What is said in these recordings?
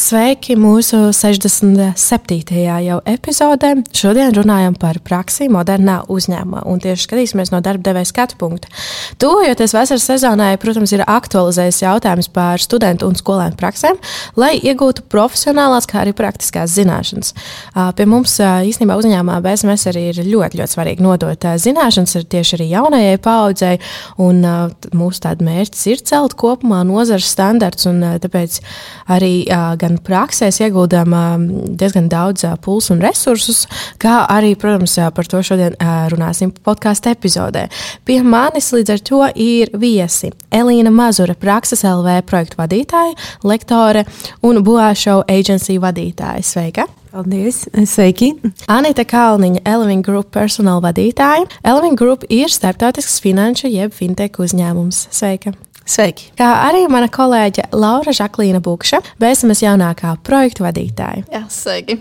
Sveiki mūsu 67. jau epizodē. Šodien runājam par praksi modernā uzņēmumā un tieši skatīsimies no darba devēja skatu punkta. Tuvojoties vasaras sezonai, protams, ir aktualizējis jautājums par studentu un skolēnu praksēm, lai iegūtu profesionālās, kā arī praktiskās zināšanas. Pie mums īstenībā uzņēmumā BSMS arī ir ļoti, ļoti svarīgi nodot zināšanas tieši arī jaunajai paudzei, un mūsu tāda mērķis ir celt kopumā nozares standarts, un tāpēc arī gan gan praksēs ieguldām diezgan daudz pulsu un resursus, kā arī, protams, par to šodien runāsim podkāstu epizodē. Pie manis līdz ar to ir viesi Elīna Mazura, Prakses LV projektu vadītāja, lektore un Buāšau agency vadītāja. Sveika! Paldies! Sveiki! Anita Kalniņa, Elvin Group personāla vadītāja. Elvin Group ir starptautisks finanšu jeb fintech uzņēmums. Sveika! Sveiki! Kā arī mana kolēģe Laura Žaklīna Bukša, BSMS jaunākā projektu vadītāja. Jā, sveiki!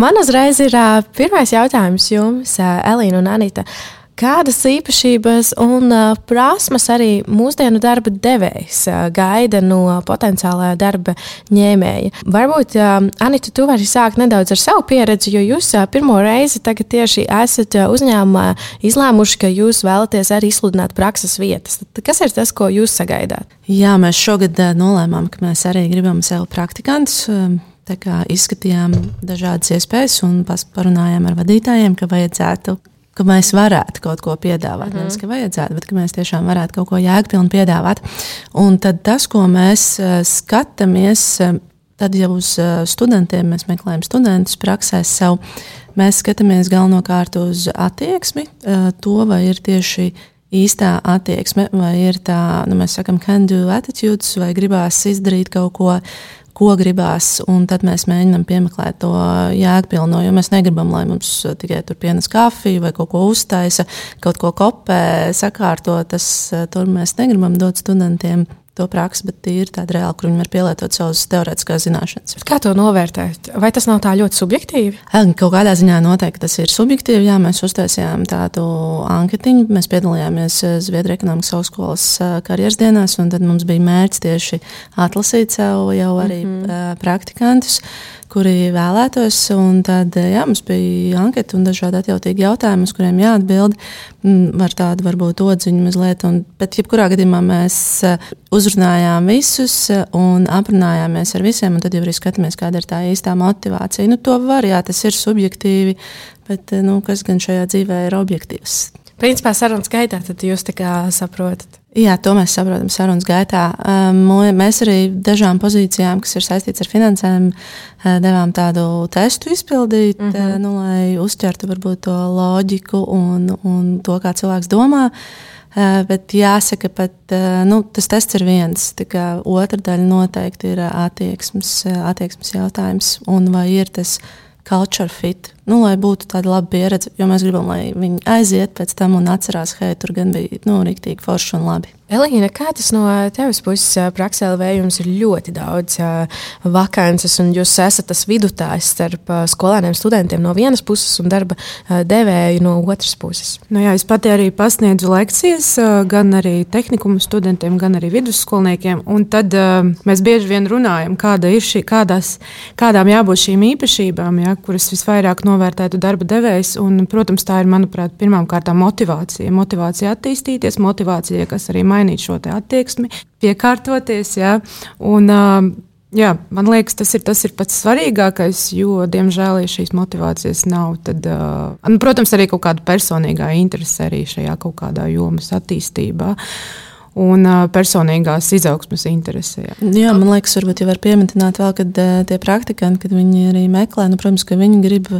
Man uzreiz ir pirmais jautājums jums, Elīna un Anita. Kādas īpašības un prasmes arī mūsdienu darba devējs gaida no potenciālā darba ņēmēja? Varbūt, Anita, tu vari sākt nedaudz ar savu pieredzi, jo jūs pirmo reizi tagad tieši esat uzņēmumā izlēmuši, ka jūs vēlaties arī izsludināt prakses vietas. Tad kas ir tas, ko jūs sagaidāt? Jā, mēs šogad nolēmām, ka mēs arī gribam sev praktikantus. Izskatījām dažādas iespējas un parunājām ar vadītājiem, ka vajadzētu ka mēs varētu kaut ko piedāvāt. Mm -hmm. Nevis, ka vajadzētu, bet ka mēs tiešām varētu kaut ko jēgpilnu piedāvāt. Un tad tas, ko mēs uh, skatāmies, uh, tad jau uz uh, studentiem mēs meklējam studentus praksēs sev. Mēs skatāmies galvenokārt uz attieksmi, to vai ir tieši īstā attieksme, vai ir tā, nu, mēs sakām, can do attitudes, vai gribās izdarīt kaut ko ko gribās, un tad mēs mēģinām piemeklēt to jēgpilno. Jo mēs negribam, lai mums tikai tur pienes kafiju vai kaut ko uztaisa, kaut ko kopē, sakārto. Tas tur mēs negribam dot studentiem to praksi, bet tīri tāda reāla, kur viņi var pielietot savas teorētiskās zināšanas. Bet kā to novērtēt? Vai tas nav tā ļoti subjektīvi? Kaut kādā ziņā noteikti tas ir subjektīvi. Jā, mēs uztaisījām tādu anketiņu. Mēs piedalījāmies Zviedrijas ekonomikas augstskolas karjeras dienās, un tad mums bija mērķis tieši atlasīt sev jau arī mm -hmm. praktikantus kuri vēlētos. Tad jā, mums bija anketa un dažādi atjautīgi jautājumi, uz kuriem jāatbild. Mm, ar tādu varbūt odziņu mazliet. Un, bet, jebkurā gadījumā mēs eh, uzrunājām visus un aprunājāmies ar visiem. Tad jau arī skatāmies, kāda ir tā īstā motivācija. Nu, to var, jā, tas ir subjektīvi, bet eh, nu, kas gan šajā dzīvē ir objektīvs? Principā sarunas gaitā jūs saprotat. Jā, to mēs saprotam sarunas gaitā. Um, mēs arī dažām pozīcijām, kas ir saistītas ar finansēm, uh, devām tādu testu izpildīt, mm -hmm. nu, lai uzķertu varbūt to loģiku un, un to, kā cilvēks domā. Uh, bet jāsaka, pat nu, tas tests ir viens. Otra daļa noteikti ir attieksmes, attieksmes jautājums. Un vai ir tas culture fit, nu, lai būtu tāda laba pieredze. Jo mēs gribam, lai viņi aiziet pēc tam un atcerās, ka tur gan bija nu, rīktīgi forši un labi. Elīna, kā tas no tevis puses praksē LV jums ir ļoti daudz vakances, un jūs esat tas vidutājs starp skolēniem, studentiem no vienas puses un darba devēju no otras puses? Nu jā, es pati arī pasniedzu lekcijas gan arī tehnikumu studentiem, gan arī vidusskolniekiem, un tad mēs bieži vien runājam, kāda ir šī, kādās, kādām jābūt šīm īpašībām, ja, kuras visvairāk novērtētu darba devējs, un, protams, tā ir, manuprāt, pirmām kārtām motivācija. Motivācija attīstīties, motivācija, kas arī mainīt šo attieksmi, piekārtoties. Ja? Un, uh, Jā, man liekas, tas ir, tas ir pats svarīgākais, jo, diemžēl, ja šīs motivācijas nav, tad, uh, nu, protams, arī kaut kāda personīgā interese arī šajā kaut kādā jomas attīstībā. Un personīgās izaugsmas interesē. Jā. jā, man liekas, varbūt jau var pieminēt vēl, kad tie praktikanti, kad viņi arī meklē, nu, protams, ka viņi grib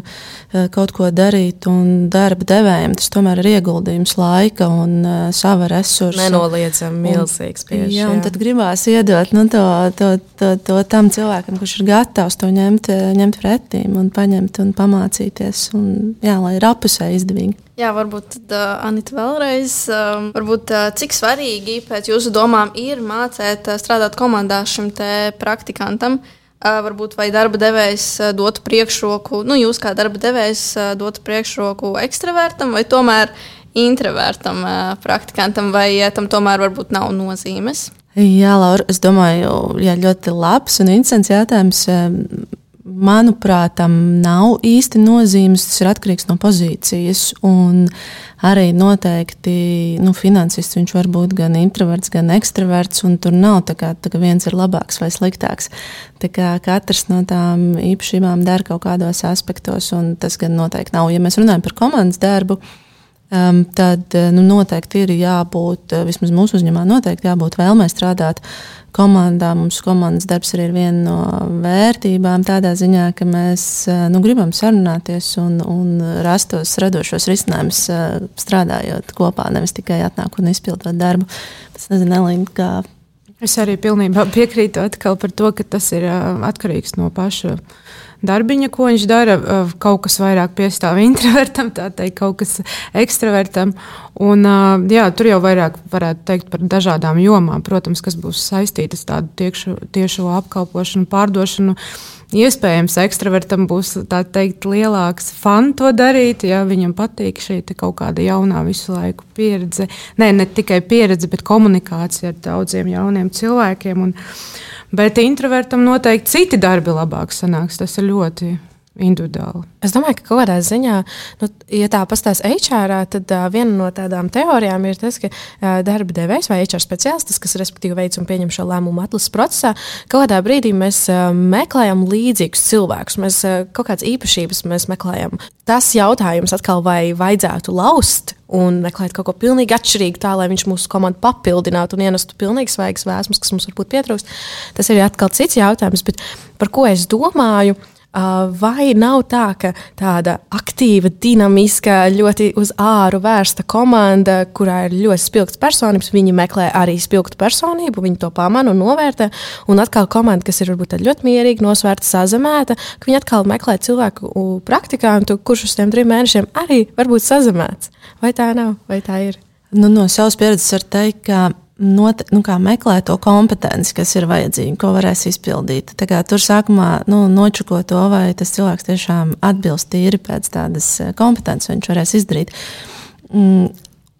kaut ko darīt, un darba devējiem tas tomēr ir ieguldījums laika un sava resursa. Nenoliedzami milzīgs bieži. Jā, un jā. tad gribās iedot nu, to, to, to, to tam cilvēkam, kurš ir gatavs to ņemt, ņemt pretīm un paņemt un pamācīties, un, jā, lai ir apusē izdevīgi. Jā, varbūt tad, uh, Anita, vēlreiz, uh, varbūt, uh, cik svarīgi pēc jūsu domām ir mācīt uh, strādāt komandā šim praktikantam. Uh, varbūt vai darba devējs uh, dotu priekšroku, nu, jūs kā darba devējs uh, dotu priekšroku ekstravertam vai tomēr introvertam uh, praktikantam, vai uh, tam tomēr varbūt nav nozīmes? Jā, Laura, es domāju, jā, ļoti labs un interesants jautājums. Um, manuprāt, tam nav īsti nozīmes. Tas ir atkarīgs no pozīcijas. Arī noteikti nu, finansists viņš var būt gan introverts, gan ekstraverts. Tur nav tā, kā, tā, ka viens ir labāks vai sliktāks. Katrs no tām īpašībām dara kaut kādos aspektos, un tas gan noteikti nav. Ja mēs runājam par komandas darbu, um, tad nu, noteikti ir jābūt, vismaz mūsu uzņēmumā, noteikti jābūt vēlmei strādāt komandā. Mums komandas darbs arī ir viena no vērtībām, tādā ziņā, ka mēs eh, nu, gribam sarunāties un, un rast tos radošos risinājumus, eh, strādājot kopā, nevis tikai atnāk un izpildot darbu. Es nezinu, Elīna, kā. Es arī pilnībā piekrītu par to, ka tas ir atkarīgs no paša darbiņa, ko viņš dara. Kaut kas vairāk piestāv introvertam, tā teikt, kaut kas ekstravertam. Un, jā, tur jau vairāk varētu teikt par dažādām jomām, protams, kas būs saistītas tādu tiešo apkalpošanu, pārdošanu. Iespējams, ekstravertam būs teikt, lielāks fans to darīt, ja viņam patīk šī kaut kāda jaunā visu laiku pieredze. Nē, ne tikai pieredze, bet komunikācija ar daudziem jauniem cilvēkiem. Un, Bet introvertam noteikti citi darbi labāk sanāks. Tas ir ļoti individuāli. Es domāju, ka kaut kādā ziņā, nu, ja tā pastāsta HR, tad uh, viena no tādām teorijām ir tas, ka uh, darba devējs vai HR speciālists, kas respektīvi veids un pieņem šo lēmumu atlases procesā, kaut kādā brīdī mēs uh, meklējam līdzīgus cilvēkus, mēs uh, kaut kādas īpašības meklējam. Tas jautājums atkal, vai vajadzētu laust un meklēt kaut ko pilnīgi atšķirīgu, tā lai viņš mūsu komandu papildinātu un ienestu pilnīgi svaigas vēsmas, kas mums varbūt pietrūkst. Tas ir atkal cits jautājums, bet par ko es domāju? Vai nav tā, ka tāda aktīva, dinamiska, ļoti uz āru vērsta komanda, kurā ir ļoti spilgts personības, viņi meklē arī spilgtu personību, viņi to pamana un novērtē. Un atkal komanda, kas ir varbūt ļoti mierīga, nosvērta, sazemēta, ka viņi atkal meklē cilvēku praktikantu, kurš uz tiem trim mēnešiem arī var būt sazemēts. Vai tā nav, vai tā ir? Nu, no savas pieredzes var teikt, ka note, nu, meklēt to kompetenci, kas ir vajadzīga, ko varēs izpildīt. Tur sākumā nu, nočuko to, vai tas cilvēks tiešām atbilst tīri pēc tādas eh, kompetences, viņš varēs izdarīt. Mm,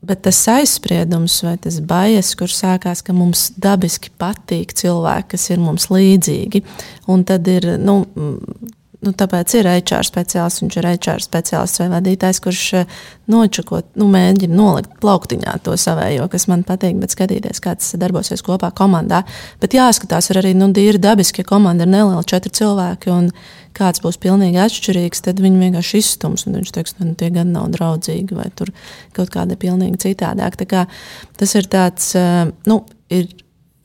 Bet tas aizspriedums vai tas bajas, kurš sākās, ka mums dabiski patīk cilvēki, kas ir mums līdzīgi. Un tad ir nu, Nu, tāpēc ir HR speciālists, viņš ir HR speciālists vai vadītājs, kurš eh, nočakot, nu, mēģina nolikt plauktiņā to savējo, kas man patīk, bet skatīties, kā tas darbosies kopā komandā. Bet jāskatās arī nu, tīri dabiski, ja komanda ir neliela, četri cilvēki. Un, kāds būs pilnīgi atšķirīgs, tad viņi vienkārši izstums. Viņš teiks, nu, tie gan nav draudzīgi, vai tur kaut kāda pilnīgi citādāk. Tā kā tas ir tāds, eh, nu, ir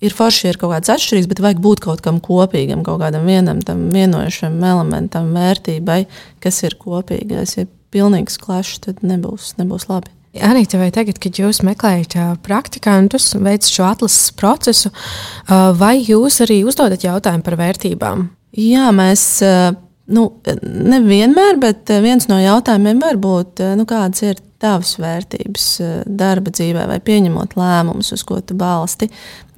ir forši, ir kaut kādas atšķirības, bet vajag būt kaut kam kopīgam, kaut kādam vienam tam vienojušam elementam, vērtībai, kas ir kopīgais. Ja pilnīgs klašs, tad nebūs, nebūs labi. Arī vai tagad, kad jūs meklējat praktikantus, veicat šo atlases procesu, vai jūs arī uzdodat jautājumu par vērtībām? Jā, mēs nu, nevienmēr, bet viens no jautājumiem var būt, nu, kādas ir tavas vērtības eh, darba dzīvē, vai pieņemot lēmumus, uz ko tu balsti.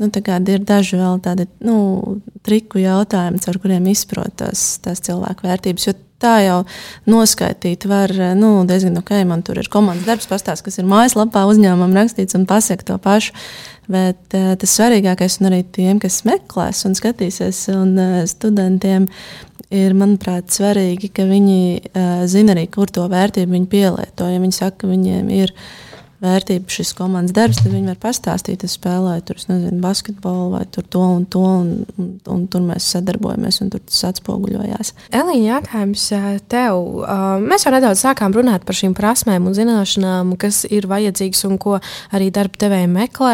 Nu, ir daži vēl tādi nu, triku jautājumi, ar kuriem izprot tās, tās cilvēku vērtības. Jo tā jau noskaidrot var eh, nu, diezgan ok. Man tur ir komandas darbs, pastāstīt, kas ir mājaslapā uzņēmumam rakstīts un pasakot to pašu. Bet uh, tas svarīgākais, un arī tiem, kas meklēs un skatīsies, un studentiem, ir, manuprāt, svarīgi, ka viņi uh, zina arī, kur to vērtību viņi pielieto. Ja viņi saka, ka viņiem ir vērtība šis komandas darbs, tad viņi var pastāstīt, es spēlēju tur, es nezinu, basketbolu vai tur to un to, un, un, un tur mēs sadarbojamies, un tur tas atspoguļojās. Elīna, jautājums tev. Mēs jau nedaudz sākām runāt par šīm prasmēm un zināšanām, kas ir vajadzīgas un ko arī darba devēji meklē.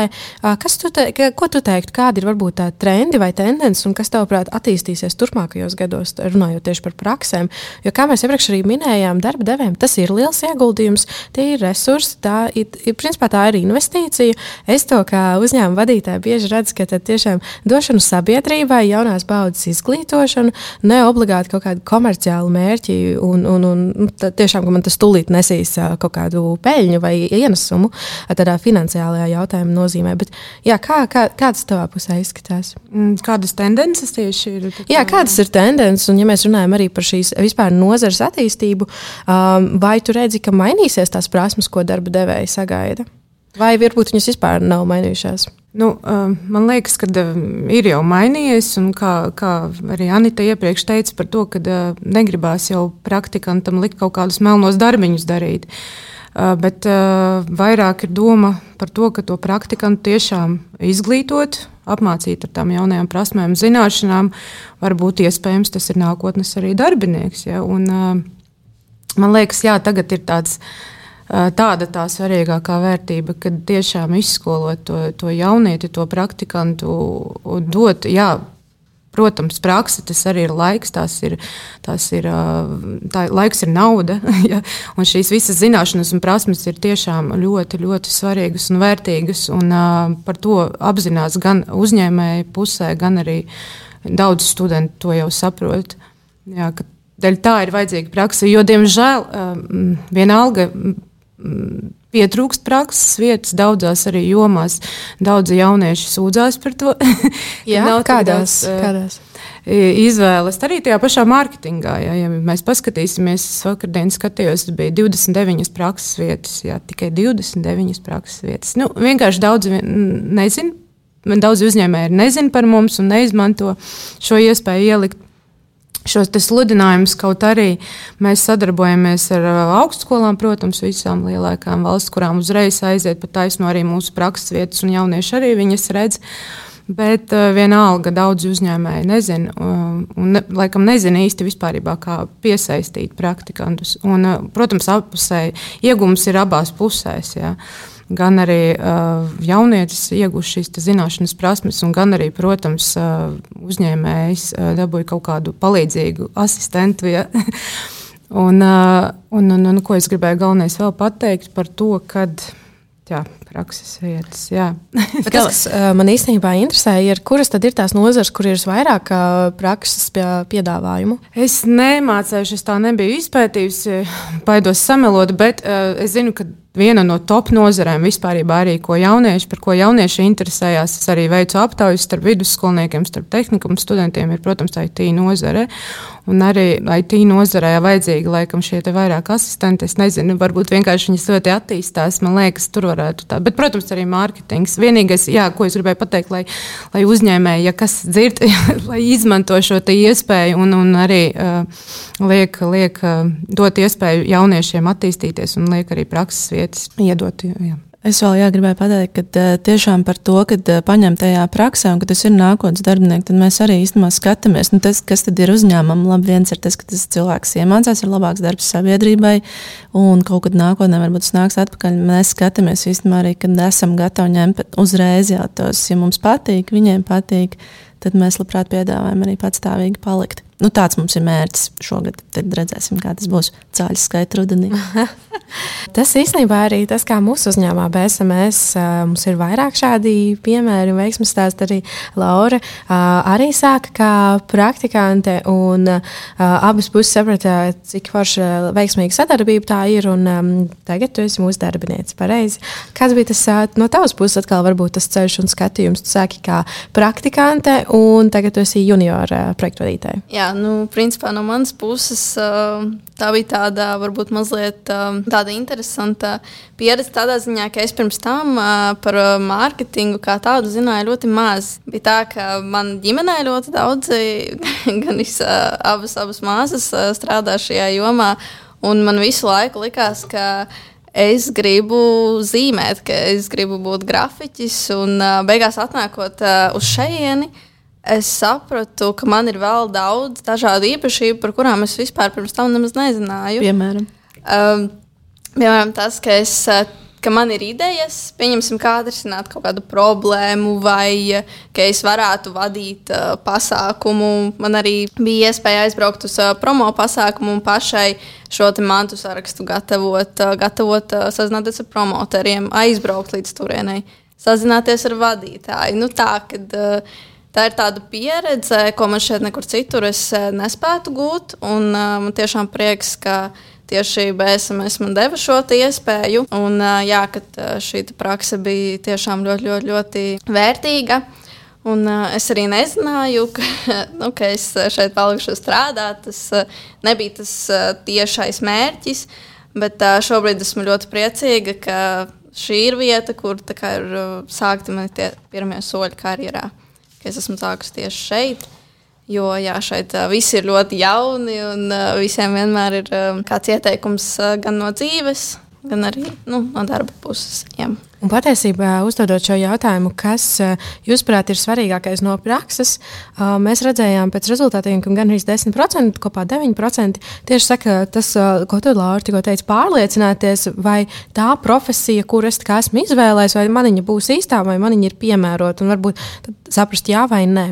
Kas tu te, ko tu teiktu, kādi ir varbūt tādi trendi vai tendences, un kas tavuprāt attīstīsies turpmākajos gados, runājot tieši par praksēm? Jo, kā mēs iepriekš arī minējām, darba devējiem tas ir liels ieguldījums, tie ir resursi, tā ir, principā tā ir investīcija. Es to kā uzņēmuma vadītāja bieži redzu, ka tiešām došanu sabiedrībai, jaunās paudzes izglītošanu, ne obligāti kaut kādu komerciālu mērķi, un, un, un nu, tiešām, ka man tas tūlīt nesīs kaut kādu peļņu vai ienesumu tādā finansiālajā jautājuma nozīmē. Bet, jā, kā, kā, kādas tavā pusē izskatās? Mm, kādas tendences tieši ir? Tā, jā, kādas ir tendences, un ja mēs runājam arī par šīs vispār nozares attīstību, um, vai tu redzi, ka mainīsies tās prasmes, ko darba devējs sagaida? Vai varbūt viņas vispār nav mainījušās? Nu, uh, man liekas, ka uh, ir jau mainījies, un kā, kā arī Anita iepriekš teica par to, ka uh, negribās jau praktikantam likt kaut kādus melnos darbiņus darīt. Bet vairāk ir doma par to, ka to praktikantu tiešām izglītot, apmācīt ar tām jaunajām prasmēm, zināšanām. Varbūt iespējams tas ir nākotnes arī darbinieks. Ja? Un, man liekas, jā, tagad ir tāds tāda tā svarīgākā vērtība, kad tiešām izskolot to, to jaunieti, to praktikantu, dot, jā, protams, praksa tas arī ir laiks, tās ir, tās ir, tā, laiks ir nauda, ja, un šīs visas zināšanas un prasmes ir tiešām ļoti, ļoti svarīgas un vērtīgas, un par to apzinās gan uzņēmēji pusē, gan arī daudz studentu to jau saprot. Jā, Dēļ tā ir vajadzīga praksa, jo, diemžēl, vienalga Pietrūkst prakses vietas daudzās arī jomās. Daudzi jaunieši sūdzās par to. Jā, kādās, daudz, kādās? Izvēles arī tajā pašā mārketingā. Ja, ja mēs paskatīsimies, es vakardien skatījos, bija 29 prakses vietas, jā, tikai 29 prakses vietas. Nu, vienkārši daudzi nezina, daudz uzņēmēji nezina par mums un neizmanto šo iespēju ielikt šos sludinājumus, kaut arī mēs sadarbojamies ar augstskolām, protams, visām lielākām valsts, kurām uzreiz aiziet pa taisno arī mūsu prakses vietas, un jaunieši arī viņas redz. Bet vienalga daudz uzņēmēji nezina, un ne, laikam nezina īsti vispār, kā piesaistīt praktikantus. Un, protams, apusēji iegums ir abās pusēs. Jā. Ja gan arī uh, jaunietis iegūst šīs zināšanas, prasmes, un gan arī, protams, uh, uzņēmējs uh, dabūja kaut kādu palīdzīgu asistentu. Ja? un, uh, un, un, un ko es gribēju galvenais vēl pateikt par to, kad. Jā, prakses vietas. tas, kas uh, man īstenībā interesē, ir, kuras tad ir tās nozares, kur ir visvairāk uh, prakses pie, piedāvājumu? Es nemācīju, es tā nebiju izpētījusi, baidos samelot, bet uh, es zinu, ka viena no top nozarēm vispār, arī ko jaunieši, par ko jaunieši interesējās. Es arī veicu aptaujas starp vidusskolniekiem, starp tehnikum studentiem, ir, protams, IT nozare. Un arī IT nozarē vajadzīgi laikam šie vairāk asistenti. Es nezinu, varbūt vienkārši viņas ļoti attīstās. Man liekas, tur varētu tā. Bet, protams, arī mārketings. Vienīgais, jā, ko es gribēju pateikt, lai, lai uzņēmēji, ja kas dzird, lai izmanto šo iespēju un, un arī uh, liek, liek uh, dot iespēju jauniešiem attīstīties un liek arī prakses vietu lietas iedot. Jā. Es vēl jā, gribēju pateikt, ka tiešām par to, ka uh, paņem tajā praksē un ka tas ir nākotnes darbinieks, tad mēs arī īstenībā skatāmies, nu, tas, kas tad ir uzņēmumam. Labi, viens ir tas, ka tas cilvēks iemācās, ir labāks darbs sabiedrībai, un kaut kad nākotnē varbūt tas nāks atpakaļ. Mēs skatāmies īstenībā arī, kad esam gatavi ņemt uzreiz jau tos, ja mums patīk, viņiem patīk, tad mēs labprāt piedāvājam arī patstāvīgi palikt. Nu, tāds mums ir mērķis šogad. Tad redzēsim, kā tas būs cāļu skaita rudenī. tas īstenībā arī tas, kā mūsu uzņēmumā BSMS mums ir vairāk šādi piemēri un veiksmes stāsti. Arī Laura arī sāka kā praktikante, un abas puses saprata, cik forša veiksmīga sadarbība tā ir. Un, tagad tu esi mūsu darbinieks. Pareizi. Kāds bija tas no tavas puses, atkal varbūt tas ceļš un skatījums? Tu sāki kā praktikante, un tagad tu esi junior projektvedītāja. Jā, Jā, nu, principā no manas puses tā bija tāda varbūt mazliet tāda interesanta pieredze. Tādā ziņā, ka es pirms tam par mārketingu kā tādu zināju ļoti maz. Bija tā, ka man ģimenē ļoti daudzi, gan es, abas, abas māsas strādā šajā jomā, un man visu laiku likās, ka es gribu zīmēt, ka es gribu būt grafiķis, un beigās atnākot uz šejieni, es sapratu, ka man ir vēl daudz dažādu īpašību, par kurām es vispār pirms tam nemaz nezināju. Piemēram, Um, piemēram, tas, ka, es, uh, ka man ir idejas, pieņemsim, kā atrisināt kaut kādu problēmu, vai uh, ka es varētu vadīt uh, pasākumu. Man arī bija iespēja aizbraukt uz uh, promo pasākumu un pašai šo mantu sarakstu gatavot, uh, gatavot uh, sazināties ar promotoriem, aizbraukt līdz turienei, sazināties ar vadītāju. Nu, tā, kad, uh, Tā ir tāda pieredze, ko man šeit nekur citur eh, nespētu gūt. Un, uh, man tiešām prieks, ka tieši BSMS man deva šo iespēju. Un, uh, jā, ka šī praksa bija tiešām ļoti, ļoti, ļoti vērtīga. Un, uh, es arī nezināju, ka, nu, ka es šeit palikšu strādāt. Tas uh, nebija tas uh, tiešais mērķis, bet uh, šobrīd esmu ļoti priecīga, ka šī ir vieta, kur kā, ir uh, sākti mani pirmie soļi karjerā ka es esmu sākusi tieši šeit. Jo jā, šeit viss ir ļoti jauni un visiem vienmēr ir kāds ieteikums gan no dzīves, gan arī nu, no darba puses. Jā. Un patiesībā, uzdodot šo jautājumu, kas, jūsuprāt, ir svarīgākais no prakses, mēs redzējām pēc rezultātiem, ka gan arī 10%, kopā 9% tieši saka, tas, ko tu, Laura, tikko teici, pārliecināties, vai tā profesija, kur es esmu izvēlējies, vai man viņa būs īstā, vai man viņa ir piemērota, un varbūt saprast jā vai nē.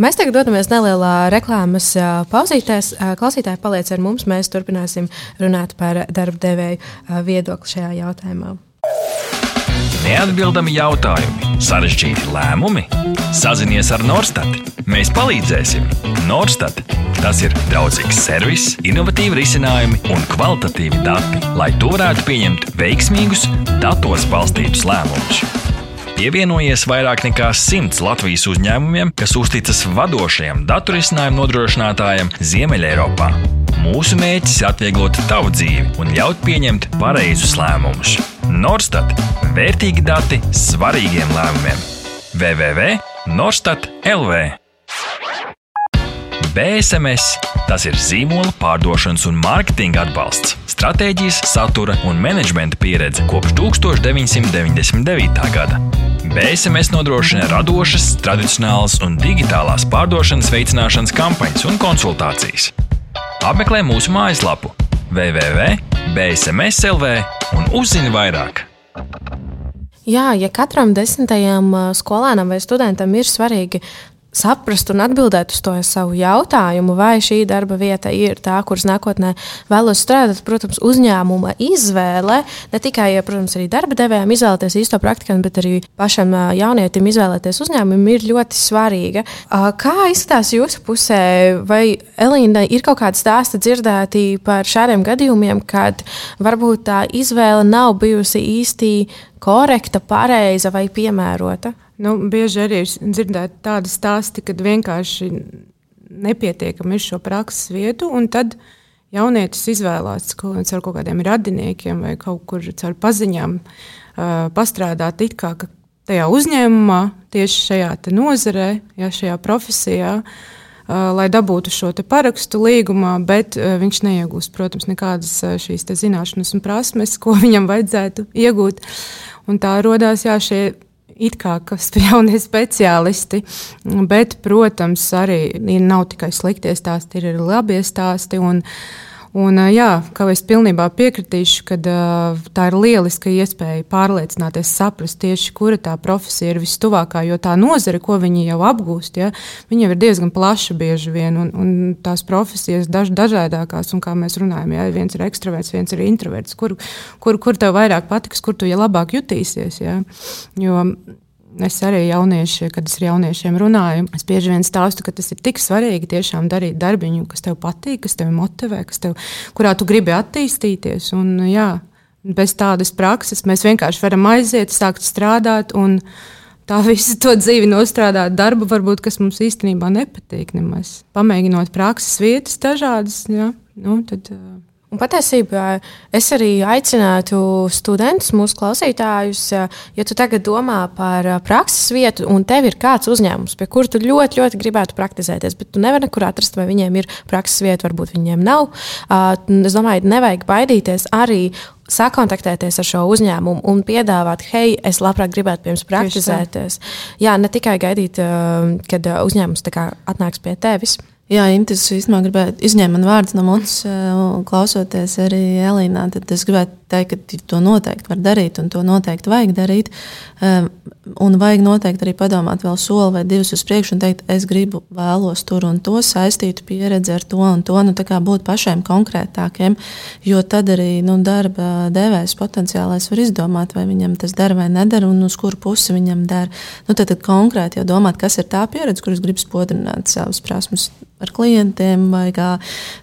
Mēs tagad dodamies nelielā reklāmas pauzītēs. Klausītāji paliec ar mums, mēs turpināsim runāt par darba devēju viedokli šajā jautājumā. Neatbildami jautājumi, sarežģīti lēmumi. Sazinies ar Norstat. Mēs palīdzēsim. Norstat. Tas ir draudzīgs servis, innovatīvi risinājumi un kvalitatīvi dati, lai tu varētu pieņemt veiksmīgus, datos balstītus lēmumus. Pievienojies vairāk nekā simts Latvijas uzņēmumiem, kas uzticas vadošajam datu risinājumu nodrošinātājam Ziemeļeiropā. Mūsu mērķis ir atvieglot tavu dzīvi un ļaut pieņemt pareizus lēmumus. Norstat - vērtīgi dati svarīgiem lēmumiem. www.norstat LV BSMS tas ir zīmola pārdošanas un mārketinga atbalsts, stratēģijas, satura un menedžmenta pieredze kopš 1999. gada. BSMS nodrošina radošas, tradicionālas un digitālās pārdošanas veicināšanas kampaņas un konsultācijas. Apmeklē mūsu mājaslapu www.bsmslv un uzzini vairāk. Jā, ja katram desmitajam skolēnam vai studentam ir svarīgi saprast un atbildēt uz to savu jautājumu, vai šī darba vieta ir tā, kuras nākotnē vēlos strādāt. Protams, uzņēmuma izvēle ne tikai, ja, protams, arī darba devējiem izvēlēties īsto praktikantu, bet arī pašam jaunietim izvēlēties uzņēmumu ir ļoti svarīga. Kā izskatās jūsu pusē, vai Elīna ir kaut kāda stāsta dzirdēti par šādiem gadījumiem, kad varbūt tā izvēle nav bijusi īsti korekta, pareiza vai piemērota? Nu, bieži arī ir dzirdēti tādi stāsti, kad vienkārši nepietiekami ir šo prakses vietu, un tad jaunietis izvēlās kaut, ar kaut kādiem radiniekiem vai kaut kur caur paziņām uh, pastrādāt it kā tajā uzņēmumā, tieši šajā nozarē, ja, šajā profesijā. Uh, lai dabūtu šo parakstu līgumā, bet uh, viņš neiegūst, protams, nekādas uh, šīs zināšanas un prasmes, ko viņam vajadzētu iegūt. Un tā radās šie it kā kas jaunie speciālisti, bet, protams, arī nav tikai sliktie stāsti, ir arī labie stāsti. Un, Un, jā, kā es pilnībā piekritīšu, ka tā ir lieliska iespēja pārliecināties, saprast tieši, kura tā profesija ir vistuvākā. Jo tā nozare, ko viņi jau apgūst, ja, viņa ir diezgan plaša bieži vien, un, un tās profesijas daž, dažādākās. Un kā mēs runājam, ja viens ir ekstraverts, viens ir introverts, kur, kur, kur tev vairāk patiks, kur tu ja labāk jutīsies. Ja. Jo, Es arī jaunieši, kad es ar jauniešiem runāju, es bieži vien stāstu, ka tas ir tik svarīgi tiešām darīt darbiņu, kas tev patīk, kas tev motivē, kas tev, kurā tu gribi attīstīties. Un, jā, bez tādas prakses mēs vienkārši varam aiziet, sākt strādāt un tā visu to dzīvi nostrādāt darbu, varbūt, kas mums īstenībā nepatīk nemaz. Pamēģinot prakses vietas dažādas, jā, nu, tad. Uh, Un patiesībā es arī aicinātu studentus, mūsu klausītājus, ja tu tagad domā par prakses vietu, un tev ir kāds uzņēmums, pie kura tu ļoti, ļoti gribētu praktizēties, bet tu nevari nekur atrast, vai viņiem ir prakses vieta, varbūt viņiem nav. Es domāju, nevajag baidīties arī sakontaktēties ar šo uzņēmumu un piedāvāt, hei, es labprāt gribētu pie jums praktizēties. Jā, ne tikai gaidīt, kad uzņēmums atnāks pie tevis. Jā, Intis īstenībā gribēja izņemt man vārdus no mutes, klausoties arī Elīnā. Tad es gribētu teikt, ka to noteikti var darīt, un to noteikti vajag darīt. Ehm, un vajag noteikti arī padomāt vēl soli vai divus uz priekšu un teikt, es gribu, vēlos tur un to saistītu pieredzi ar to un to. Nu, būt pašiem konkrētākiem, jo tad arī nu, darba devējs potenciālais var izdomāt, vai viņam tas dara vai nedara, un uz kuru pusi viņam dara. Nu, tad, tad konkrēti jau domāt, kas ir tā pieredze, kuras grib spodrināt savas prasmes ar klientiem, vai kā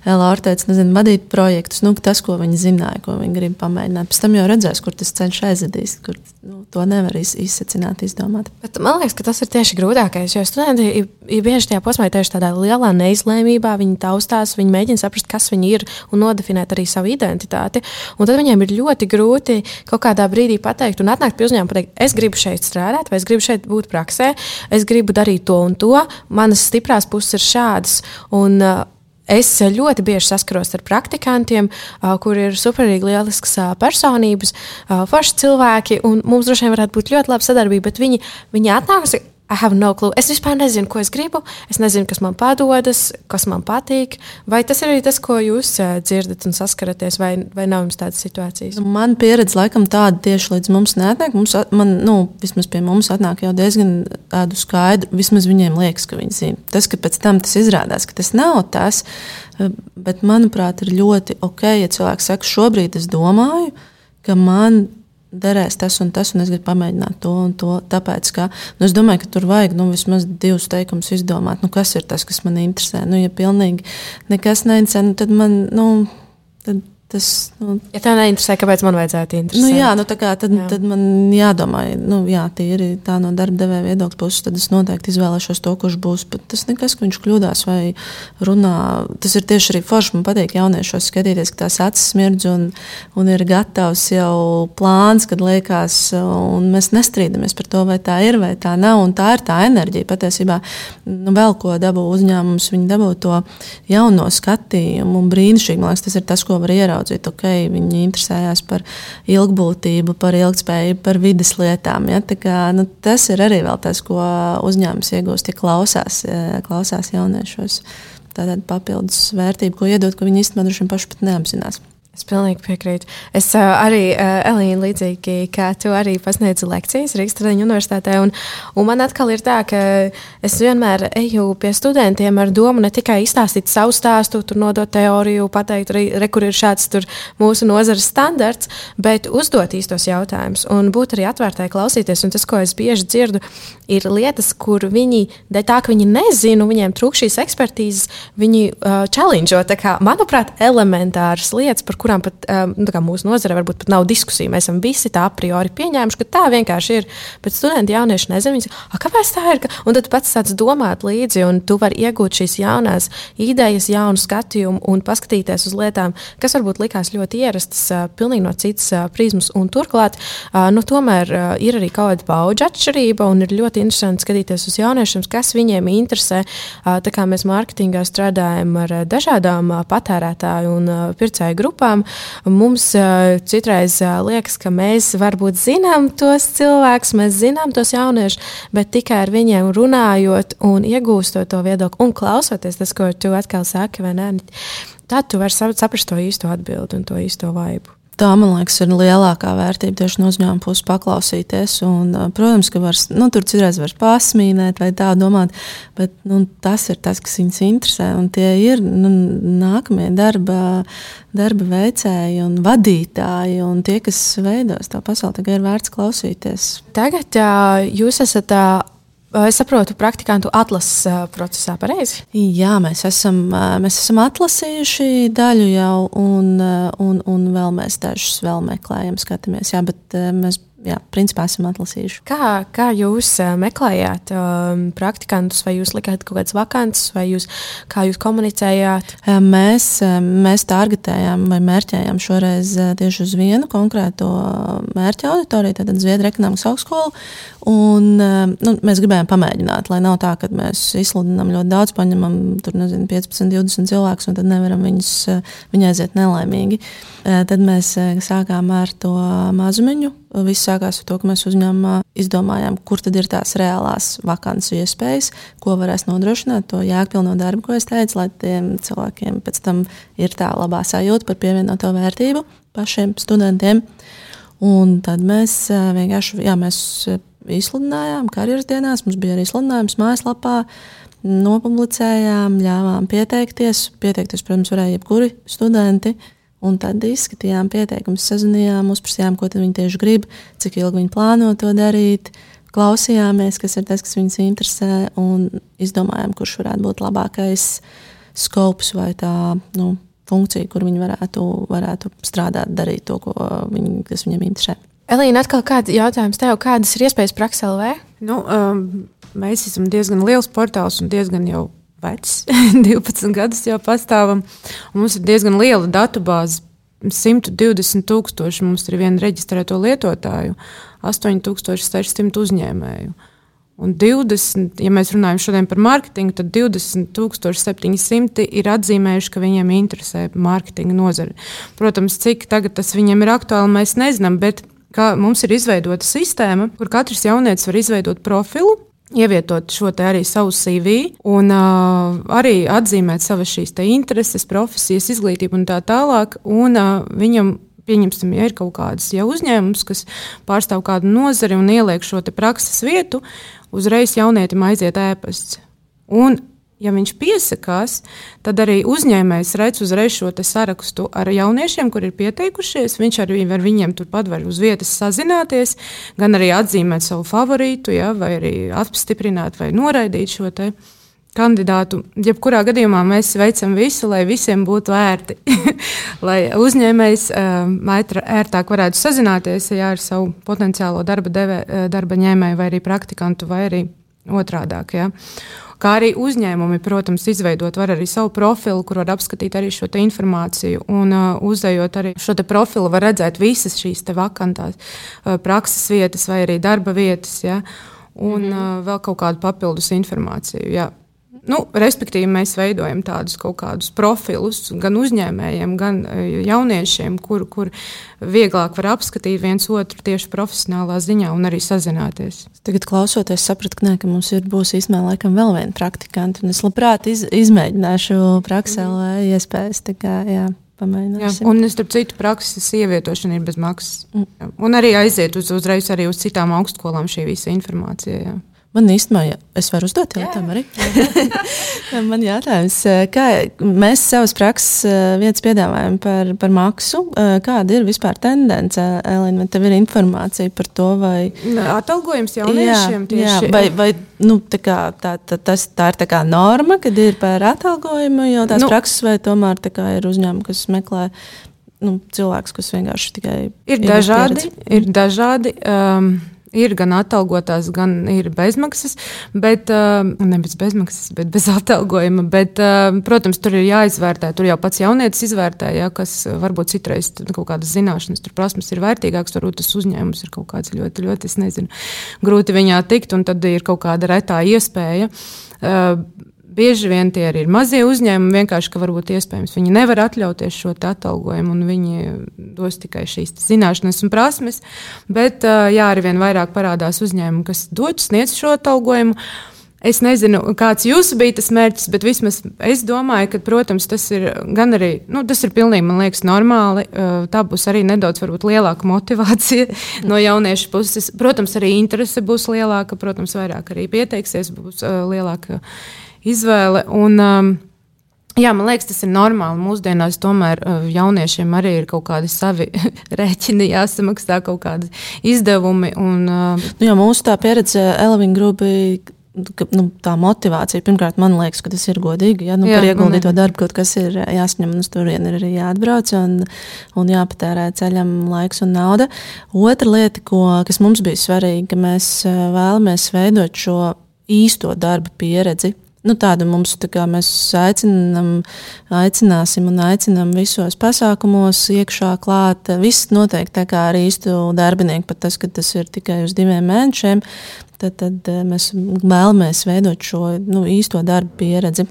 Laura teica, nezinu, vadīt projektus. Nu, tas, ko viņi zināja, ko viņi grib pamēģināt pamēģināt. Pēc tam jau redzēs, kur tas ceļš aizvedīs, kur nu, to nevar iz, izsacināt, izdomāt. Bet man liekas, ka tas ir tieši grūtākais. Jo studenti ir, ir bieži tajā posmā, tieši tādā lielā neizlēmībā. Viņi taustās, viņi mēģina saprast, kas viņi ir un nodefinēt arī savu identitāti. Un tad viņiem ir ļoti grūti kaut kādā brīdī pateikt un atnākt pie uzņēmuma un pateikt, es gribu šeit strādāt, vai es gribu šeit būt praksē, es gribu darīt to un to. Manas stiprās puses ir šādas. Un, uh, Es ļoti bieži saskaros ar praktikantiem, kuriem ir superīgi lielisks personības, forši cilvēki, un mums droši vien varētu būt ļoti laba sadarbība, bet viņi, viņi atnāks I have no clue. Es vispār nezinu, ko es gribu. Es nezinu, kas man padodas, kas man patīk. Vai tas ir arī tas, ko jūs uh, dzirdat un saskaraties, vai, vai nav jums tādas situācijas? Nu, man pieredze laikam tāda tieši līdz mums neatnāk. Mums, man, nu, vismaz pie mums atnāk jau diezgan tādu skaidru, vismaz viņiem liekas, ka viņi zina. Tas, ka pēc tam tas izrādās, ka tas nav tas, eh, bet manuprāt, ir ļoti ok, ja cilvēks saka, šobrīd es domāju, ka man derēs tas un tas, un es gribu pamēģināt to un to. Tāpēc, ka, nu, es domāju, ka tur vajag nu, vismaz divus teikumus izdomāt, nu, kas ir tas, kas man interesē. Nu, ja pilnīgi nekas neinteresē, nu, tad man. Nu, tad, Tas, nu, ja tev neinteresē, kāpēc man vajadzētu interesēt? Nu, jā, nu, kā, tad, jā. tad man jādomā, nu, jā, tīri tā no darba devēja viedokļa puses, tad es noteikti izvēlēšos to, kurš būs. Bet tas nekas, ka viņš kļūdās vai runā. Tas ir tieši arī forši. Man patīk jauniešos skatīties, ka tās acis smirdz un, un ir gatavs jau plāns, kad liekas, un mēs nestrīdamies par to, vai tā ir vai tā nav. Un tā ir tā enerģija. Patiesībā nu, vēl ko dabū uzņēmums, viņi dabū to jauno skatījumu un brīnišķīgi. Man liekas, tas ir tas, ko var ieraudzīt ieraudzīt, ok, viņi interesējās par ilgbūtību, par ilgspējību, par vidas lietām. Ja? Kā, nu, tas ir arī tas, ko uzņēmums iegūst, ja klausās, klausās jauniešos. Tāda papildus vērtība, ko iedod, ko viņi īstenībā paši pat neapzinās. Es pilnīgi piekrītu. Es uh, arī, uh, Elīna, līdzīgi kā tu arī pasniedzi lekcijas Rīgas Tradiņu universitātē. Un, un man atkal ir tā, ka es vienmēr eju pie studentiem ar domu ne tikai izstāstīt savu stāstu, tur nodot teoriju, pateikt, re, re, kur ir šāds mūsu nozares standarts, bet uzdot īstos jautājumus un būt arī atvērtai klausīties. Un tas, ko es bieži dzirdu, ir lietas, kur viņi, dēļ tā, ka viņi nezina, viņiem trūkst šīs ekspertīzes, viņi uh. Kā, manuprāt, elementāras lietas, par kurām kurām pat um, nu, mūsu nozare varbūt pat nav diskusija. Mēs esam visi tā a priori pieņēmuši, ka tā vienkārši ir. Bet studenti jaunieši nezina, kāpēc tā ir. Un tad pats sāc domāt līdzi, un tu vari iegūt šīs jaunās idejas, jaunu skatījumu un paskatīties uz lietām, kas varbūt likās ļoti ierastas, uh, pilnīgi no citas uh, prizmas. Un turklāt, nu, tomēr ir arī kaut kāda paudžu atšķirība, un ir ļoti interesanti skatīties uz jauniešiem, kas viņiem interesē. Tā kā mēs mārketingā strādājam ar dažādām patērētāju un pircēju grupām, tiešām mums citreiz liekas, ka mēs varbūt zinām tos cilvēkus, mēs zinām tos jauniešus, bet tikai ar viņiem runājot un iegūstot to viedokli un klausoties tas, ko tu atkal saki, vai ne? Tad tu vari saprast to īsto atbildi un to īsto vaibu. Tā, man liekas, ir lielākā vērtība tieši no uzņēmuma puses paklausīties. Un, protams, ka var, nu, tur citreiz var pasmīnēt vai tā domāt, bet nu, tas ir tas, kas viņus interesē. Tie ir nu, nākamie darba, darba veicēji un vadītāji un tie, kas veidos to pasauli. Tagad ir vērts klausīties. Tagad uh, jūs esat. Uh, Es saprotu, praktikantu atlases procesā pareizi. Jā, mēs esam, mēs esam atlasījuši daļu jau, un, un, un vēl mēs dažus vēl meklējam, skatāmies. Jā, bet mēs jā, principā esam atlasījuši. Kā, kā jūs uh, meklējāt um, praktikantus, vai jūs likāt kaut kādas vakances, vai jūs, kā jūs komunicējāt? Mēs, mēs targetējām vai mērķējām šoreiz tieši uz vienu konkrēto mērķa auditoriju, tātad Zviedrijas ekonomikas augstskolu. Un, nu, mēs gribējām pamēģināt, lai nav tā, ka mēs izsludinām ļoti daudz, paņemam tur, nezinu, 15, 20 cilvēkus, un tad nevaram viņus, viņi aiziet nelaimīgi. Tad mēs sākām ar to mazumiņu Viss sākās ar to, ka mēs uzņēmumā izdomājām, kur tad ir tās reālās vakances iespējas, ko varēs nodrošināt to jēgpilno darbu, ko es teicu, lai tiem cilvēkiem pēc tam ir tā labā sajūta par pievienoto vērtību pašiem studentiem. Un tad mēs vienkārši jā, mēs izsludinājām karjeras dienās, mums bija arī izsludinājums mājaslapā. Nopublicējām, ļāvām pieteikties. Pieteikties, protams, varēja jebkuri studenti. Uh, Un tad izskatījām pieteikumus, sazvanījām, uzprasījām, ko viņi tieši grib, cik ilgi viņi plāno to darīt. Klausījāmies, kas ir tas, kas viņus interesē, un izdomājām, kurš varētu būt labākais skops vai tā nu, funkcija, kur viņi varētu, varētu strādāt, darīt to, viņi, kas viņiem interesē. Elīna, atkal kāds jautājums tev, kādas ir iespējas Prakselvē? Nu, um, mēs esam diezgan liels portāls un diezgan jau vecs, 12 gadus jau pastāvam. Mums ir diezgan liela datubāze. 120 tūkstoši mums ir viena reģistrēto lietotāju, 8600 uzņēmēju. Un 20, ja mēs runājam šodien par mārketingu, tad 20,700 ir atzīmējuši, ka viņiem interesē mārketinga nozare. Protams, cik tas viņiem ir aktuāli, mēs nezinām, bet mums ir izveidota sistēma, kur katrs jaunietis var izveidot profilu ievietot šo arī savu CV un uh, arī atzīmēt savas šīs intereses, profesijas, izglītību un tā tālāk. Un, uh, viņam pieņemsim, ja ir kaut kāds ja uzņēmums, kas pārstāv kādu nozari un ieliek šo prakses vietu, uzreiz jaunietim aiziet ēpasts. Un ja viņš piesakās, tad arī uzņēmējs redz uzreiz šo sarakstu ar jauniešiem, kur ir pieteikušies. Viņš arī ar viņiem turpat var uz vietas sazināties, gan arī atzīmēt savu favorītu, ja, vai arī apstiprināt vai noraidīt šo kandidātu. Jebkurā gadījumā mēs veicam visu, lai visiem būtu ērti, lai uzņēmējs uh, ērtāk varētu sazināties ja, ar savu potenciālo darba, deve, darba ņēmēju vai arī praktikantu vai arī otrādāk. Ja. Kā arī uzņēmumi, protams, izveidot var arī savu profilu, kur var apskatīt arī šo informāciju. Un, uh, uzējot arī šo profilu, var redzēt visas šīs vakantās uh, prakses vietas vai arī darba vietas, ja? un mm -hmm. uh, vēl kaut kādu papildus informāciju. Ja? Nu, respektīvi, mēs veidojam tādus kaut kādus profilus gan uzņēmējiem, gan e, jauniešiem, kur, kur vieglāk var apskatīt viens otru tieši profesionālā ziņā un arī sazināties. Tagad, klausoties, sapratu, ka, ne, ka mums ir, būs īstenībā laikam vēl viena praktikanta. Es labprāt iz, izmēģināšu praksē, lai iespējas tikai. Jā. Jā, un, starp citu, prakses ievietošana ir bez maksas. Mm. Un arī aiziet uz, uzreiz arī uz citām augstskolām šī visa informācija. Jā. Man īstenībā, es varu uzdot jautājumu arī. Man jautājums, kā mēs savas prakses vietas piedāvājam par, par maksu, kāda ir vispār tendence, Elīna, vai tev ir informācija par to, vai... Atalgojums jauniešiem jā, tieši. Jā, vai, vai nu, tā, kā, tā, tā, tas, tā ir tā kā norma, kad ir par atalgojumu jau tās nu, prakses, vai tomēr kā ir uzņēmumi, kas meklē nu, cilvēks, kas vienkārši tikai... Ir dažādi, ir dažādi. Um, Ir gan atalgotās, gan ir bezmaksas, bet uh, nevis bezmaksas, bet bez atalgojuma. Bet, uh, protams, tur ir jāizvērtē. Tur jau pats jaunietis izvērtē, ja, kas varbūt citreiz kaut kādas zināšanas, tur prasmes ir vērtīgākas. Varbūt tas uzņēmums ir kaut kāds ļoti, ļoti, es nezinu, grūti viņā tikt, un tad ir kaut kāda retā iespēja. Bieži vien tie arī ir mazie uzņēmumi, vienkārši ka varbūt iespējams viņi nevar atļauties šo atalgojumu, un viņi dos tikai šīs zināšanas un prasmes. Bet jā, arī vien vairāk parādās uzņēmumi, kas dod sniedz šo atalgojumu. Es nezinu, kāds jūsu bija tas mērķis, bet vismaz es domāju, ka, protams, tas ir gan arī, nu, tas ir pilnīgi, man liekas, normāli. Tā būs arī nedaudz varbūt, lielāka motivācija no jauniešu puses. Protams, arī interese būs lielāka, protams, vairāk arī pieteiksies, būs lielāka izvēle. Un, um, Jā, man liekas, tas ir normāli. Mūsdienās tomēr uh, jauniešiem arī ir kaut kādi savi rēķini, jāsamaksā kaut kādi izdevumi. Un, uh, nu, jā, mūsu tā pieredze Elvina Grubi nu, tā motivācija, pirmkārt, man liekas, ka tas ir godīgi. Ja? Nu, jā, par ieguldīto darbu kaut kas ir jāsaņem, un uz turieni ir arī jāatbrauc un, un jāpatērē ceļam laiks un nauda. Otra lieta, ko, kas mums bija svarīga, ka mēs vēlamies veidot šo īsto darba pieredzi Nu, tādu mums tā kā mēs aicinām, aicināsim un aicinām visos pasākumos, iekšā klāt. Viss noteikti tā kā ar īstu darbinieku, pat tas, ka tas ir tikai uz diviem mēnešiem, tad, tad eh, mēs vēlamies veidot šo nu, īsto darbu pieredzi.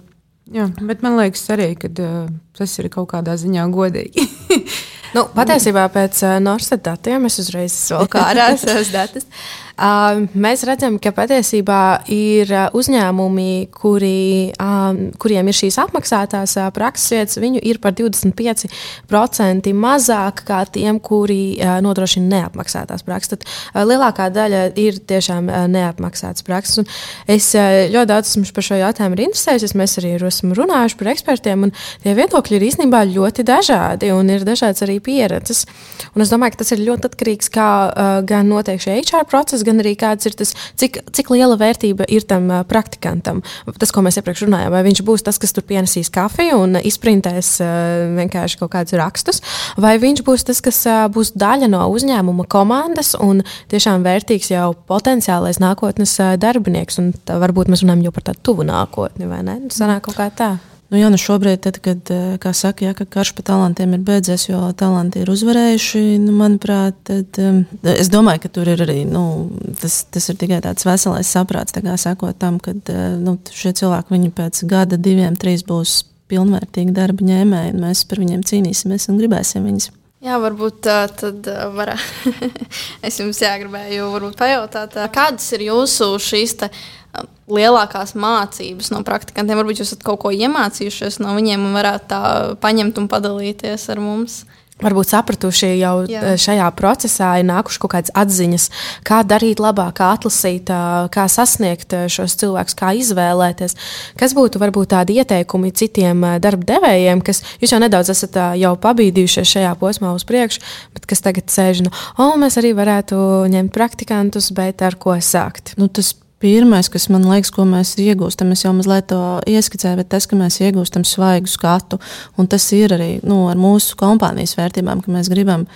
Jā, bet man liekas arī, ka uh, tas ir kaut kādā ziņā godīgi. nu, patiesībā pēc uh, Norstat datiem es uzreiz vēl kā ārā savas datus. Mēs redzam, ka patiesībā ir uzņēmumi, kuri, kuriem ir šīs apmaksātās prakses vietas, viņu ir par 25% mazāk kā tiem, kuri nodrošina neapmaksātās prakses. Tad lielākā daļa ir tiešām neapmaksātas prakses. Un es ļoti daudz esmu par šo jautājumu interesējusies. Mēs arī esam runājuši par ekspertiem, un tie viedokļi ir īstenībā ļoti dažādi, un ir dažādas arī pieredzes. Un es domāju, ka tas ir ļoti atkarīgs kā gan notiek šie HR procesi, gan arī kāds ir tas, cik, cik liela vērtība ir tam uh, praktikantam. Tas, ko mēs iepriekš runājām, vai viņš būs tas, kas tur pienesīs kafiju un izprintēs uh, vienkārši kaut kādus rakstus, vai viņš būs tas, kas uh, būs daļa no uzņēmuma komandas un tiešām vērtīgs jau potenciālais nākotnes uh, darbinieks. Un tā, varbūt mēs runājam jau par tādu tuvu nākotni, vai ne? Tas sanāk kaut kā tā. Nu, jā, nu šobrīd, tad, kad eh, saka, jā, ka karš par talantiem ir beidzies, jo talanti ir uzvarējuši, nu, manuprāt, tad, um, es domāju, ka tur ir arī nu, tas, tas ir tikai tāds veselais saprāts, sakot tam, ka uh, nu, šie cilvēki pēc gada, diviem, trīs būs pilnvērtīgi darba ņēmēji, un mēs par viņiem cīnīsimies un gribēsim viņus. Jā, varbūt tā tad var. es jums jāgribēju pajautāt, kādas ir jūsu šīs lielākās mācības no praktikantiem? Varbūt jūs esat kaut ko iemācījušies no viņiem un varētu tā paņemt un padalīties ar mums. Varbūt sapratuši jau Jā. Eh, šajā procesā, ir nākušas kaut kādas atziņas, kā darīt labāk, kā atlasīt, kā sasniegt šos cilvēkus, kā izvēlēties. Kas būtu varbūt tādi ieteikumi citiem darba devējiem, kas jūs jau nedaudz esat jau pabīdījušies šajā posmā uz priekšu, bet kas tagad sēž, nu, oh, mēs arī varētu ņemt praktikantus, bet ar ko sākt? Nu, tas Pirmais, kas man liekas, ko mēs iegūstam, es jau mazliet to ieskicēju, bet tas, ka mēs iegūstam svaigu skatu, un tas ir arī nu, ar mūsu kompānijas vērtībām, ka mēs gribam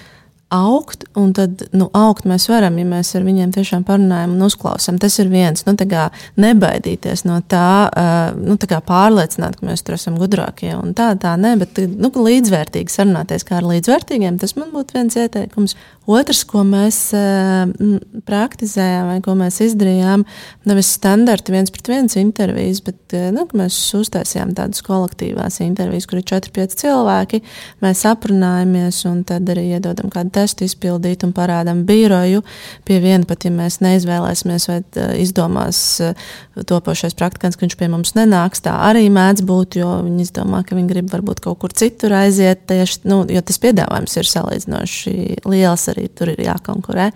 augt, un tad nu, augt mēs varam, ja mēs ar viņiem tiešām parunājam un uzklausām. Tas ir viens, nu, kā, nebaidīties no tā, nu, tā kā pārliecināt, ka mēs tur esam gudrākie. Tā, tā nē, bet nu, līdzvērtīgi sarunāties kā ar līdzvērtīgiem, tas man būtu viens ieteikums. Otrs, ko mēs uh, praktizējām vai ko mēs izdarījām, nevis standarta viens pret viens intervijas, bet uh, nu, mēs uztaisījām tādas kolektīvās intervijas, kur ir 4-5 cilvēki. Mēs aprunājamies un tad arī iedodam kādu testu izpildīt un parādām biroju. Pie viena pat, ja mēs neizvēlēsimies vai uh, izdomās topošais praktikants, ka viņš pie mums nenāks, tā arī mēdz būt, jo viņi izdomā, ka viņi grib varbūt kaut kur citur aiziet, tieši, nu, jo tas piedāvājums ir salīdzinoši liels arī tur ir jākonkurē.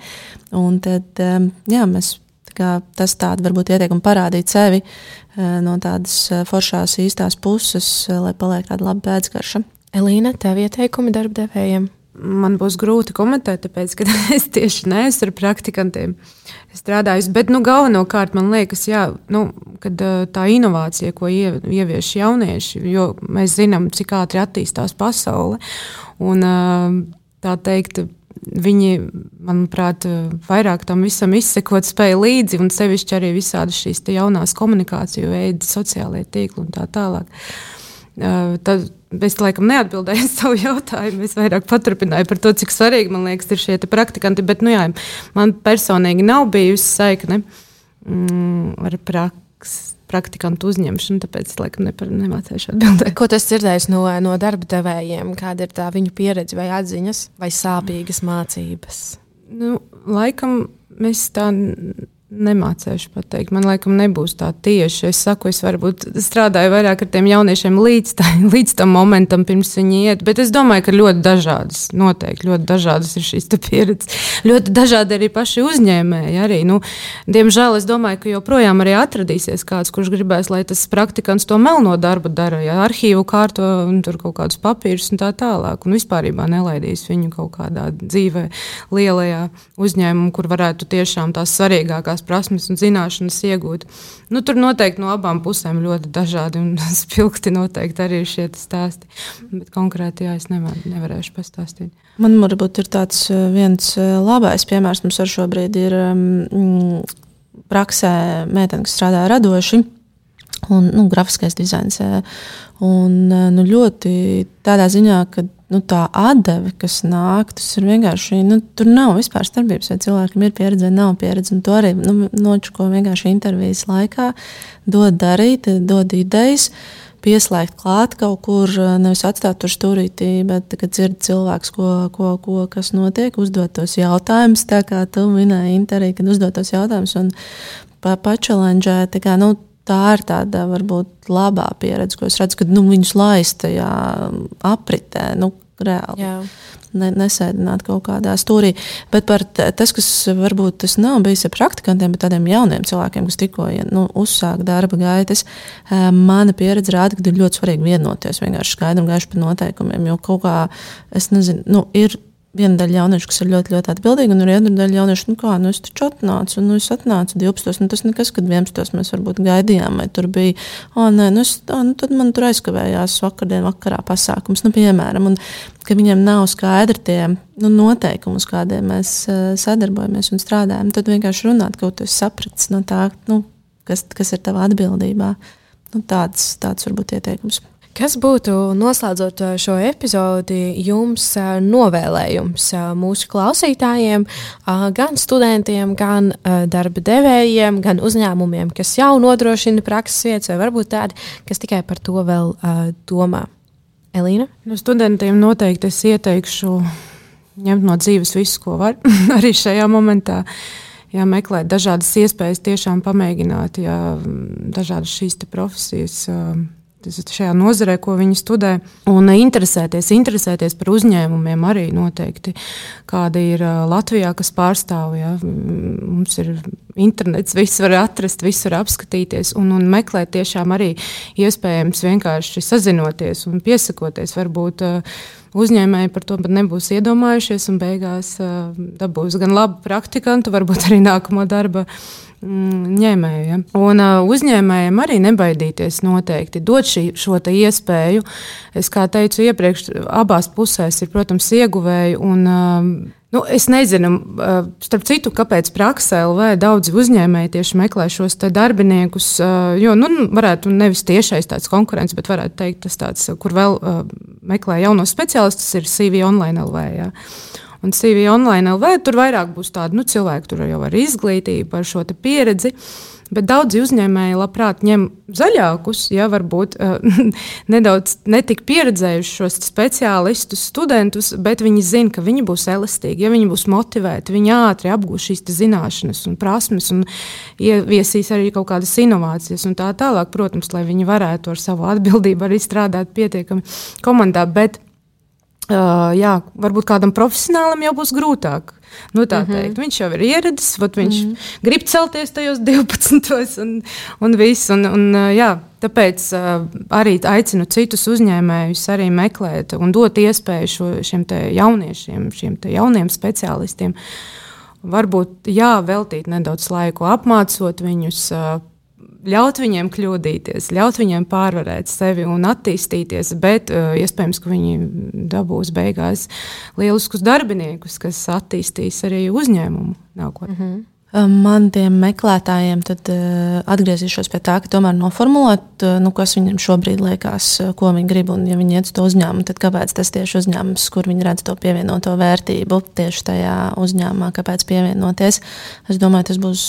Un tad, jā, mēs, kā, tas tāds varbūt ieteikumi parādīt sevi eh, no tādas eh, foršās īstās puses, eh, lai paliek tāda laba pēcgarša. Elīna, tev ieteikumi darbdevējiem? Man būs grūti komentēt, tāpēc, ka es tieši neesmu ar praktikantiem strādājis. Bet nu, galvenokārt man liekas, jā, nu, kad, tā inovācija, ko ievieš jaunieši, jo mēs zinām, cik ātri attīstās pasaule. Un, tā teikt, Viņi, manuprāt, vairāk tam visam izsekot spēja līdzi, un sevišķi arī visādi šīs jaunās komunikāciju veidi, sociālie tīkli un tā tālāk. Tad es laikam neatbildēju savu jautājumu. Es vairāk paturpināju par to, cik svarīgi man liekas ir šie praktikanti. Bet, nu, jā, man personīgi nav bijusi saikne mm, ar praksi praktikantu uzņemšanu, tāpēc es laikam nemācīšu atbildēt. Ko tas dzirdējis no, no darba devējiem? Kāda ir tā viņu pieredze vai atziņas vai sāpīgas mācības? Nu, laikam mēs tā Nemācīšu pateikt. Man liekas, nebūs tā tieši. Es saku, es varbūt strādāju vairāk ar tiem jauniešiem līdz, tā, līdz tam momentam, pirms viņi iet. Bet es domāju, ka ļoti dažādas, noteikti ļoti dažādas ir šīs pieredzes. Ļoti dažādi arī paši uzņēmēji. Arī, nu, diemžēl es domāju, ka joprojām arī atradīsies kāds, kurš gribēs, lai tas praktikants to melno darbu dara. Ja arhīvu kārto un tur kaut kādus papīrus un tā tālāk. Un vispār nelaidīs viņu kaut kādā dzīvē, lielajā uzņēmumā, kur varētu tiešām tās svarīgākās prasmes un zināšanas iegūt. Nu, tur noteikti no abām pusēm ļoti dažādi un spilgti noteikti arī šie stāsti. Bet konkrēti, jā, es nevar, nevarēšu pastāstīt. Man varbūt ir tāds eh, viens eh, labais piemērs mums ar šobrīd ir mm, praksē meitene, kas strādā radoši un nu, grafiskais dizains. Un, nu, ļoti tādā ziņā, ka nu, tā atdeve, kas nāk, tas ir vienkārši. Nu, tur nav vispār starpības, vai cilvēkam ir pieredze nav pieredze. To arī nu, nočuko vienkārši intervijas laikā. Dod darīt, dod idejas. Pieslēgt klāt kaut kur, nevis atstāt tur stūrītī, bet, kad dzird cilvēks, ko, ko, ko, kas notiek, uzdot tos jautājumus, tā kā tu minēji intervijā, kad uzdot tos jautājumus pa, pačelendžēt. Nu, tā ir tāda varbūt labā pieredze, ko es redzu, kad nu, viņus laist tajā apritē. Nu, Reāli. Jā. Ne, nesēdināt kaut kādā stūrī. Bet par tas, kas varbūt tas nav bijis ar praktikantiem, bet tādiem jauniem cilvēkiem, kas tikko nu, uzsāk darba gaitas, mana pieredze rāda, ka ir ļoti svarīgi vienoties vienkārši skaidri un gaiši par noteikumiem. Jo kaut kā, es nezinu, nu, ir viena daļa jauniešu, kas ir ļoti, ļoti atbildīga, un ir otra daļa jauniešu, nu, kā, nu, es taču atnācu, nu, es atnācu 12. Nu, tas nekas, kad 11. mēs varbūt gaidījām, vai tur bija, o, nē, nu, es, o, nu tad man tur aizkavējās vakardien vakarā pasākums, nu, piemēram, un ka viņiem nav skaidri tie nu, noteikumi, uz kādiem mēs uh, sadarbojamies un strādājam, tad vienkārši runāt, ka tu esi sapratis no tā, nu, kas, kas ir tavā atbildībā. Nu, tāds, tāds varbūt ieteikums. Kas būtu noslēdzot uh, šo epizodi, jums uh, novēlējums uh, mūsu klausītājiem, gan studentiem, gan darba devējiem, gan uzņēmumiem, kas jau nodrošina prakses vietas, vai varbūt tādi, kas tikai par to vēl domā? Elīna? Nu, studentiem noteikti es ieteikšu ņemt no dzīves visu, ko var arī šajā momentā. Jā, meklēt dažādas iespējas, tiešām pamēģināt jā, dažādas šīs profesijas šajā nozarē, ko viņi studē. Un interesēties, interesēties par uzņēmumiem arī noteikti, kāda ir Latvijā, kas pārstāv. Ja? Mums ir internets, viss var atrast, viss var apskatīties un, un meklēt tiešām arī iespējams vienkārši sazinoties un piesakoties. Varbūt uzņēmēji par to pat nebūs iedomājušies un beigās dabūs gan labu praktikantu, varbūt arī nākamo darbu Mm, ņēmēju. Ja? Un uh, uzņēmējiem arī nebaidīties noteikti dot šī, šo iespēju. Es kā teicu iepriekš, abās pusēs ir, protams, ieguvēji. Un, uh, Nu, es nezinu, uh, starp citu, kāpēc praksē LV daudzi uzņēmēji tieši meklē šos darbiniekus. Uh, jo, nu, varētu nevis tiešais tāds konkurents, bet varētu teikt, tas tāds, kur vēl meklē jaunos speciālistus, ir CV online LV. Jā. Un CV online LV tur vairāk būs tādi nu, cilvēki, tur jau ar izglītību, par šo pieredzi. Bet daudzi uzņēmēji labprāt ņem zaļākus, ja varbūt uh, nedaudz netik pieredzējušus šos speciālistus, studentus, bet viņi zina, ka viņi būs elastīgi, ja viņi būs motivēti, viņi ātri apgūs šīs zināšanas un prasmes un ieviesīs arī kaut kādas inovācijas un tā tālāk, protams, lai viņi varētu ar savu atbildību arī strādāt pietiekami komandā. Bet Uh, jā, varbūt kādam profesionālam jau būs grūtāk. Nu, tā mm -hmm. teikt, viņš jau ir ieradies, viņš mm -hmm. grib celties tajos 12. un, un viss. Un, un, jā, tāpēc uh, arī aicinu citus uzņēmējus arī meklēt un dot iespēju šo, šiem jauniešiem, šiem jauniem speciālistiem. Varbūt jā, veltīt nedaudz laiku apmācot viņus. Uh, ļaut viņiem kļūdīties, ļaut viņiem pārvarēt sevi un attīstīties, bet uh, iespējams, ka viņi dabūs beigās lieliskus darbiniekus, kas attīstīs arī uzņēmumu nākotnē. Mm -hmm. Man tiem meklētājiem tad uh, atgriezīšos pie tā, ka tomēr noformulēt, uh, nu, kas viņiem šobrīd liekas, uh, ko viņi grib. Un, ja viņi iet uz to uzņēmumu, tad kāpēc tas tieši uzņēmums, kur viņi redz to pievienoto vērtību tieši tajā uzņēmumā, kāpēc pievienoties. Es domāju, tas būs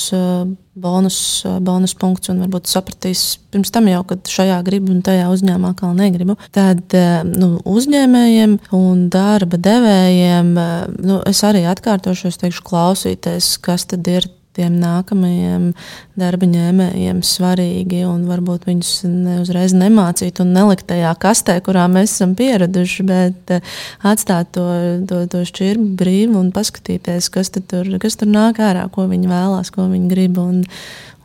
bonus, bonus punkts un varbūt sapratīs pirms tam jau, ka šajā gribu un tajā uzņēmumā kā negribu. Tad nu, uzņēmējiem un darba devējiem nu, es arī atkārtošu, es teikšu, klausīties, kas tad ir tiem nākamajiem darba ņēmējiem svarīgi un varbūt viņus neuzreiz nemācīt un nelikt tajā kastē, kurā mēs esam pieraduši, bet eh, atstāt to, to, to šķirbi brīvu un paskatīties, kas tur, kas tur nāk ārā, ko viņi vēlās, ko viņi grib. Un,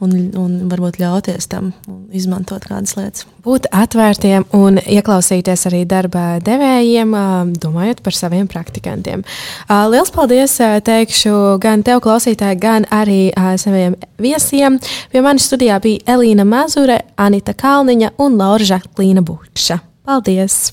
un, un varbūt ļauties tam izmantot kādas lietas. Būt atvērtiem un ieklausīties arī darba devējiem, domājot par saviem praktikantiem. Lielas paldies teikšu gan tev, klausītāji, gan arī saviem viesiem. Pie manis studijā bija Elīna Mazure, Anita Kalniņa un Laura Žaklīna Buša. Paldies!